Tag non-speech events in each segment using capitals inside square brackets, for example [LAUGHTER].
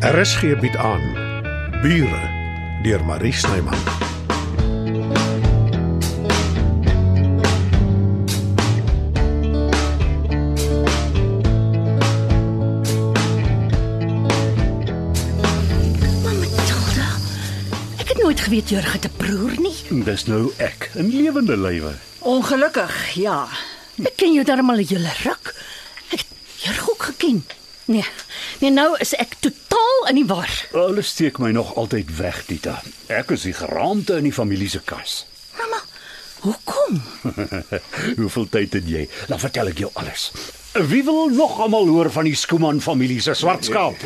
RSG bied aan Bure deur Marie Snyman. Het nooit geweet Jurg het 'n broer nie. Dis nou ek in lewende lywe. Ongelukkig, ja. Ek ken jou darm al 'n hele ruk. Ek het Jurg ook geken. Nee. Nee, nou is ek totaal in die war. Hulle steek my nog altyd weg, Tita. Ek is die geraamte in die familie se kas. Mamma, hoekom? [LAUGHS] Hoeveel tyd het jy? Dan vertel ek jou alles. Wie wil nog almal hoor van die Skuman familie se swart skaap?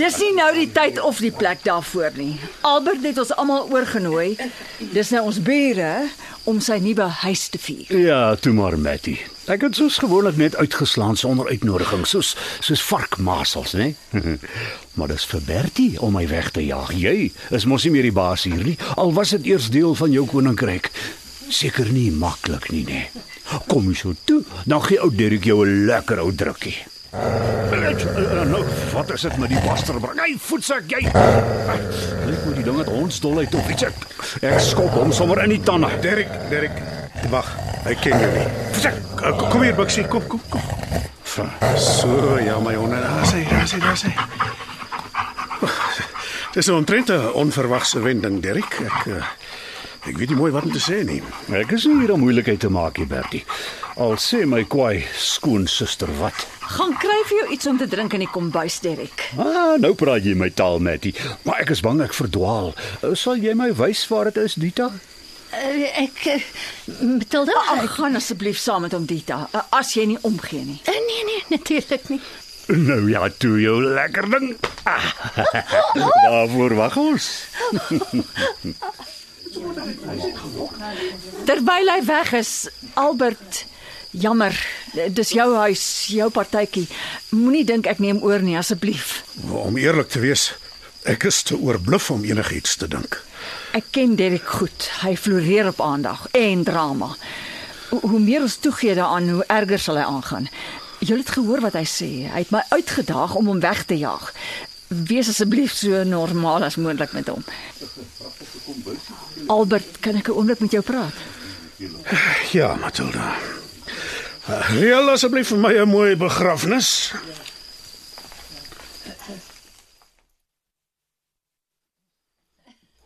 Dis nie nou die tyd of die plek daarvoor nie. Albert het ons almal oorgenooi. Dis nou ons bure om sy nuwe huis te vier. Ja, toe maar, Matty. Ek het soos gewoonlik net uitgeslaan sonder uitnodiging, soos soos varkmasels, né? [LAUGHS] maar dis vir Bertie om my weg te jaag. Jy is mos nie meer die baas hier nie, al was dit eers deel van jou koninkryk. Seker nie maklik nie, né? Kom jy so toe, dan gee ou Derek jou 'n lekker ou drukkie. Uh, nou, wat is dit met die basterbring? Hy voetsak jy. Lyk my die ding het hondsdolheid op iets. Ek, ek skop hom sommer in die tande. Derek, Derek, wag. Hy ken jou nie. Versak, kom, hier, Bixie, kom, kom, kom. So, ja my honde, daar sê, daar sê, daar sê. Dis 'n omtrent 'n onverwagse wending, Derek. Ek uh, ek weet nie mooi wat om te sê nie. Ek is nie hier om moeilikheid te maak nie, Bertie. Al sê my kwai skoonsister wat. Gaan kry vir jou iets om te drink in die kombuis, Derek. Ah, nou praat jy my taal, Matty. Maar ek is bang ek verdwaal. Uh, Sal jy my wys waar dit is, Dita? Uh, ek uh, Matilda, Ag, ek, gaan asseblief saam met hom Dita, uh, as jy nie omgee nie. uh, nee nee, natuurlik nie. Nou ja, toe jou lekker ding. Ah, [LAUGHS] Waarvoor wag ons? Terwyl hy weg is, Albert, jammer, dis jou huis, jou partytjie. Moenie dink ek neem oor nie asseblief. Om eerlik te wees, ek is te oorbluf om enigiets te dink. Ek ken Derek goed. Hy floreer op aandag en drama. Hoe, meer ons toegee daaraan, hoe erger sal hy aangaan. Jy het gehoor wat hy sê. Hy het my uitgedaag om hom weg te jaag. Wees asseblief so normaal as moontlik met hom. Albert, kan ek 'n oomblik met jou praat? Ja, Matilda. Uh, Reël asseblief vir my 'n mooi begrafnis.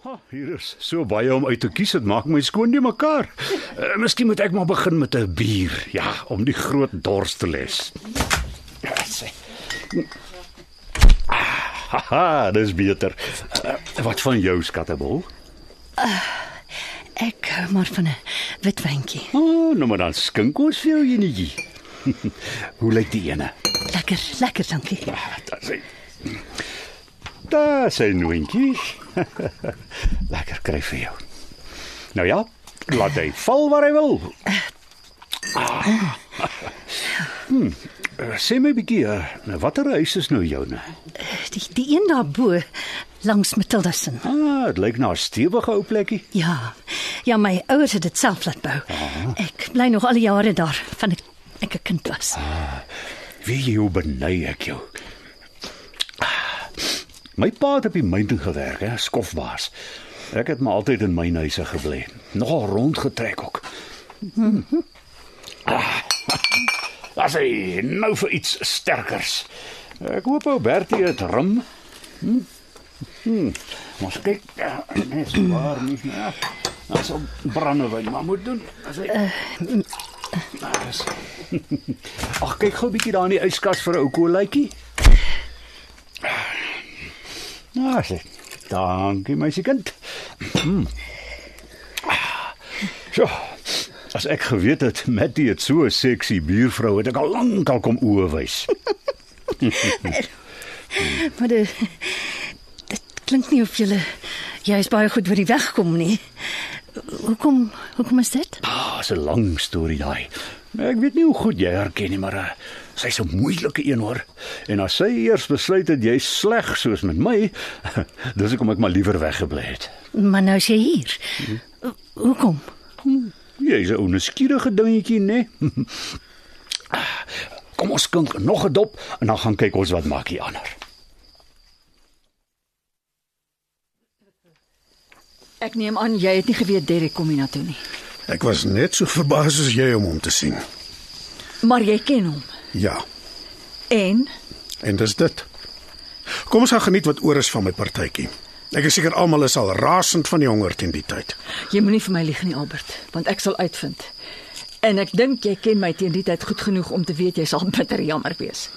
Ha, hier is so baie om uit te kies, dit maak my skoon nie mekaar. Uh, miskien moet ek maar begin met 'n bier, ja, om die groot dors te les. Ja, sê. Ah, Haha, dis beter. Uh, wat van jou skattebol? Ek hou maar van 'n wit wyntjie. Oh, nou maar dan skink ons vir jou enetjie. [LAUGHS] Hoe lyk die ene? Lekker, lekker, dankie. Ah, Daar sê. Daar sê noontjie. [LAUGHS] Lekker kry vir jou. Nou ja, laat hy val waar hy wil. Ah. Hmm. eh, Sê my bietjie, eh, watter huis is nou joune? Die die een daarbo langs Matilda se. Ah, dit lyk na 'n stewige ou plekkie. Ja. Ja, my ouers het dit self laat bou. Ek bly nog al die jare daar van ek ek 'n kind was. Wie jy hoe benei ek jou. Ah, My pa het op die myn gewerk, hè, skofbaas. Ek het maar altyd in my huise gebly. Nogal rondgetrek ook. [LAUGHS] Ah, As hy nou vir iets sterkers. Ek hoop ou Bertie het rum. Hm. Hm. Ons kyk, ja, nee, so waar nie. Ja. Ons op brandewyn maar moet doen. As hy Daar is. [LAUGHS] Ag kyk gou 'n bietjie daar in die yskas vir 'n ou koolletjie. Nou, sê. Dankie my kind. Mm. So. As ek geweet het Matty het so 'n seksie buurvrou het ek al lank al kom oë wys. [LAUGHS] Maar dit klink nie of jy jy is baie goed oor die weg kom nie. Hoekom hoekom is dit? Ah, dis 'n lang storie daai. Ek weet nie hoe goed jy haar ken nie, maar uh, sy's 'n moeilike een hoor. En as sy eers besluit het jy's sleg soos met my, [LAUGHS] dis hoekom ek maar liewer weggebly het. Maar nou is jy hier. Ho- Hoekom? Jy's 'n onskierige dingetjie, né? [LAUGHS] Kom ons skink nog 'n dop en dan gaan kyk ons wat maak hier ander. Ek neem aan jy het nie geweet Derek kom hiernatoe nie. Ek was net so verbaas soos jy om hom te sien. Maar jy ken hom. Ja, En en dis dit. Kom ons gaan geniet wat oor is van my partytjie. Ek is seker almal is al rasend van die honger teen die tyd. jy moenie vir my lieg nie, Albert, want ek sal uitvind. En ek dink jy ken my teen die tyd goed genoeg om te weet jy sal [LAUGHS] bitter jammer wees.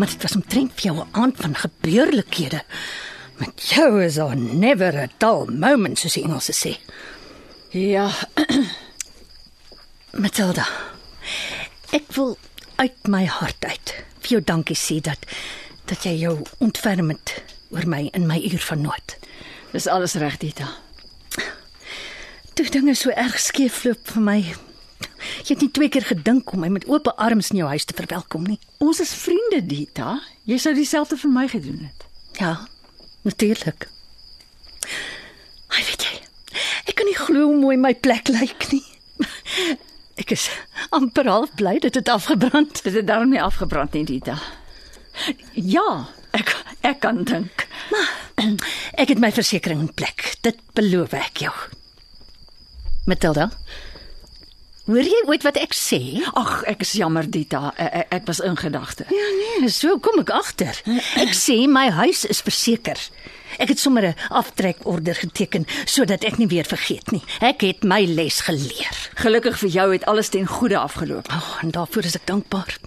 Maar dit was omtrent vir jou 'n aand van gebeurlikhede. Met jou is daar never a dull moment, soos die Engelse sê. Ja, [CLEARS THROAT] Matilda, ek wil uit my hart uit vir jou dankie sê dat dat jy jou ontferm het oor my in my uur van nood. dis alles reg, Dita. Toe dinge so erg skeefloop vir my. Jy het nie twee keer gedink om my met oop arms in jou huis te verwelkom nie. Ons is vriende, Dita. Jy sou dieselfde vir my gedoen het. Ja, natuurlik. Ai, weet jy, ek kan nie glo hoe mooi my plek lyk nie. Ek is amper half bly dit het afgebrand. Dit het daarom nie afgebrand nie, Dita. Ja, ek ek kan dink. Ek het my versekerings in plek. Dit beloof ek jou. Matilda, hoor jy ooit wat ek sê? Ag, ek is jammer, Dita. Ek, ek, ek was in gedagte. Ja nee, so kom ek agter. Ek sê my huis is verseker. Ek het sommer 'n aftrekorder geteken sodat ek nie weer vergeet nie. Ek het my les geleer. Gelukkig vir jou het alles ten goeie afgeloop. O, oh, en daarvoor is ek dankbaar.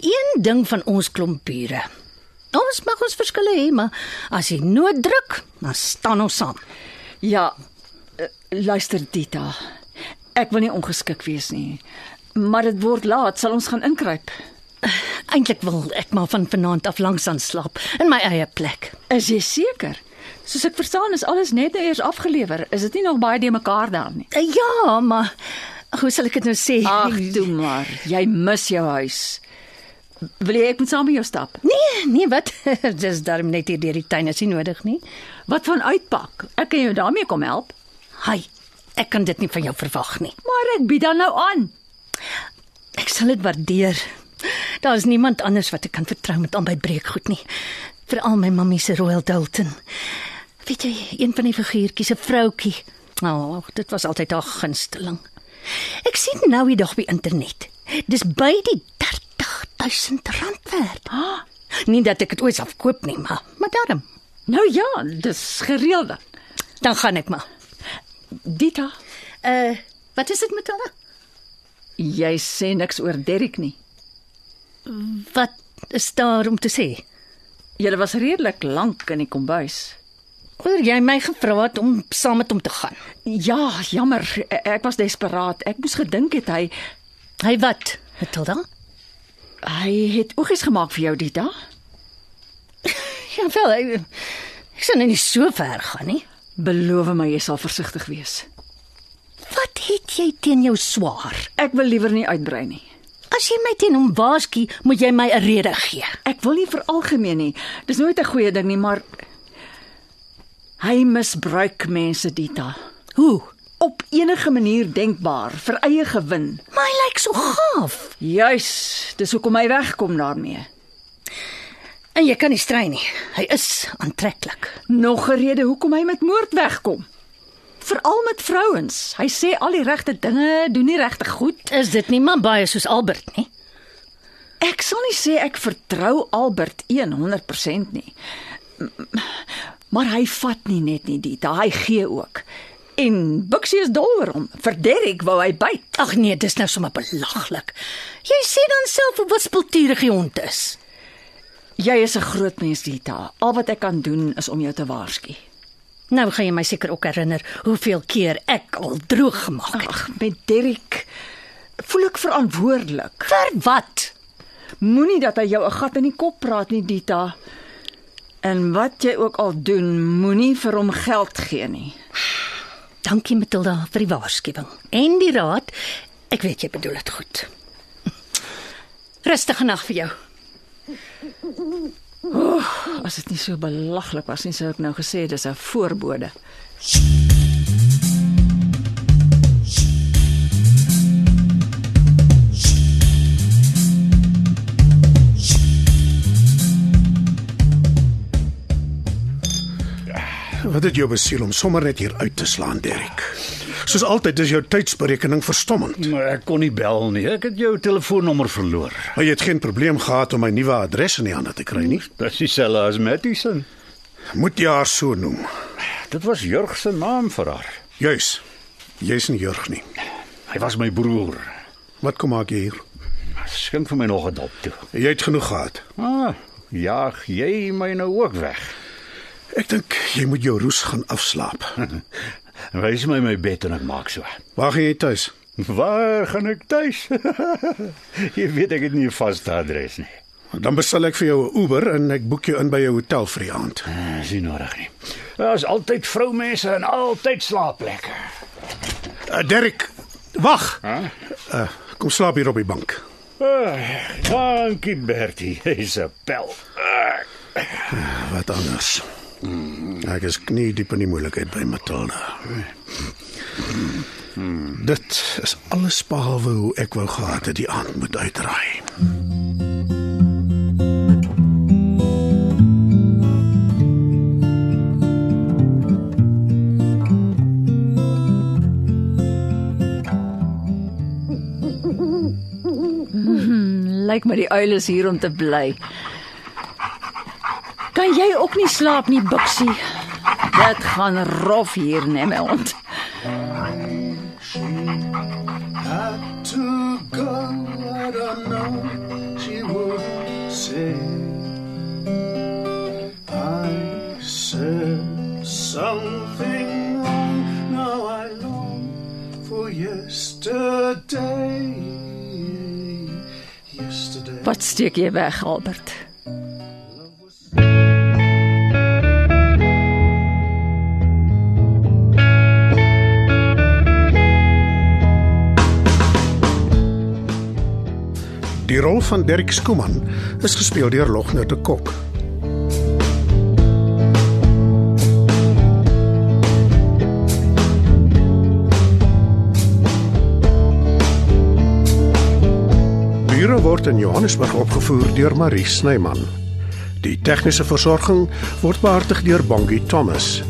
Een ding van ons klomp bure. Ons mag ons verskille hê, maar as jy nood druk, dan staan ons saam. Ja, eh, luister Dita. Ek wil nie ongeskik wees nie. Maar dit word laat, sal ons gaan inkruip. Eintlik wil ek maar van vanaand af langs aan slaap in my eie plek. Is jy seker? Soos ek verstaan is alles net nou eers afgelewer. Is dit nie nog baie de mekaar daar nie? Eh, Ja, maar hoe sal ek dit nou sê? Ag, toe maar. Jy mis jou huis. Wil jy ek moet saam met jou stap? Nee, nee, wat? [LAUGHS] Dis darm net hier deur die tuin is nie nodig nie. Wat van uitpak? Ek kan jou daarmee kom help. Hy, ek kan dit nie van jou verwag nie. Maar ek bied dan nou aan. Ek sal dit waardeer. Daar is niemand anders wat ek kan vertrou met al my breekgoed nie. Veral my mammie se Royal Dalton. Weet jy, een van die figuurtjies, 'n vroutjie. O, oh, dit was altyd haar gunsteling. Ek sien nou die dag op die internet. Dis by die 30000 rand werd. Ah, Nie dat ek dit ooit sal koop nie, maar maar daarom. nou ja, dis gereël dan. Dan gaan ek maar. Dita, Uh, wat is dit met hulle? jy sê niks oor Derrick nie. Wat is daar om te sê? Julle was redelik lank in die kombuis. Oor jy my gevra het om saam met hom te gaan. Ja, jammer. e- Ek was desperaat. Ek moes gedink het hy Hy wat? Matilda? hy het oogies gemaak vir jou, Dita. Ja, wel, ek, ek sien nie so ver gaan nie. Beloof my jy sal versigtig wees. Wat het jy teen jou swaar? Ek wil liewer nie uitbrei nie. As jy my teen hom waarsku, moet jy my 'n rede gee. Ek wil nie veralgemeen nie. Dis nooit 'n goeie ding nie, maar hy misbruik mense, Dita. Hoe? Op enige manier denkbaar vir eie gewin. Maar hy lyk so gaaf. Juis, dis hoekom hy wegkom daarmee. En jy kan nie strei nie. Hy is aantreklik. Nog 'n rede hoekom hy met moord wegkom. Veral met vrouens. Hy sê al die regte dinge, doen nie regtig goed. Is dit nie maar baie soos Albert nie? Ek sal nie sê ek vertrou Albert 100% nie. Maar hy vat nie net nie dit, hy gee ook. En Buxie is dol oor hom. Vir Derrick wou hy byt. Ag nee, dis nou sommer belaglik. Jy sê dan self hoe wispelturig die hond is. Jy is 'n groot mens, Dita. Al wat ek kan doen is om jou te waarsku. Nou gaan jy my seker ook herinner hoeveel keer ek al droog gemaak het. Ag, met Derrick voel ek verantwoordelik. Vir wat? Moenie dat hy jou 'n gat in die kop praat nie, Dita. En wat jy ook al doen, moenie vir hom geld gee nie. Dankie Matilda vir die waarskuwing en die raad. Ek weet jy bedoel dit goed. Rustige nag vir jou. As dit nie so belaglik was nie, sou ek nou gesê dis 'n voorbode. Wat het jou besiel om sommer net hier uit te slaan, Derek? Soos altyd is jou tydsberekening verstommend. Maar ek kon nie bel nie. Ek het jou telefoonnommer verloor. Maar jy het geen probleem gehad om my nuwe adres in die hande te kry nie. Dis dieselfde as Mattison. Moet jy haar so noem? Dit was Jurg se naam vir haar. Juis. Jy's nie Jurg nie. Hy was my broer. Wat kom maak jy hier? Skink vir my nog 'n dop toe. Jy het genoeg gehad. Ah, jaag jy my nou ook weg. Ek dink jy moet jou roes gaan afslaap. [LAUGHS] Wys my my bed en ek maak so. Waar gaan jy tuis? [LAUGHS] Waar gaan ek tuis? [LAUGHS] jy weet ek het nie 'n vaste adres nie. Dan bestel ek vir jou 'n Uber en ek boek jou in by jou hotel vir die aand. Dis nie nodig nie. Daar's altyd vroumense en altyd slaapplekke. Uh, Derek, wag. Hæ? Uh, kom slaap hier op die bank. Ah, dankie Bertie. Jy's 'n pel. Ah. Wat anders? Ek is knie diep in die moeilikheid by Matilda. Dit is alles behalwe hoe ek wou gehad het die aand moet uitdraai. Lyk my die uil is hier om te bly. Kan jy ook nie slaap nie, Buksie? Dit gaan rof hier, my hond. Had to go, I don't know, she would say. I said something wrong, now I long for yesterday. Yesterday. Wat steek jy weg, Albert? Die rol van Dirk Skooman is gespeel deur Logner de Kok. Bure word in Johannesburg opgevoer deur Marie Snyman. Die tegniese versorging word behartig deur Bongie Thomas.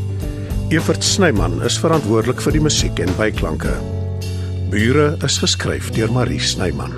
Evert Snyman is verantwoordelik vir die musiek en byklanke. Bure is geskryf deur Marie Snyman.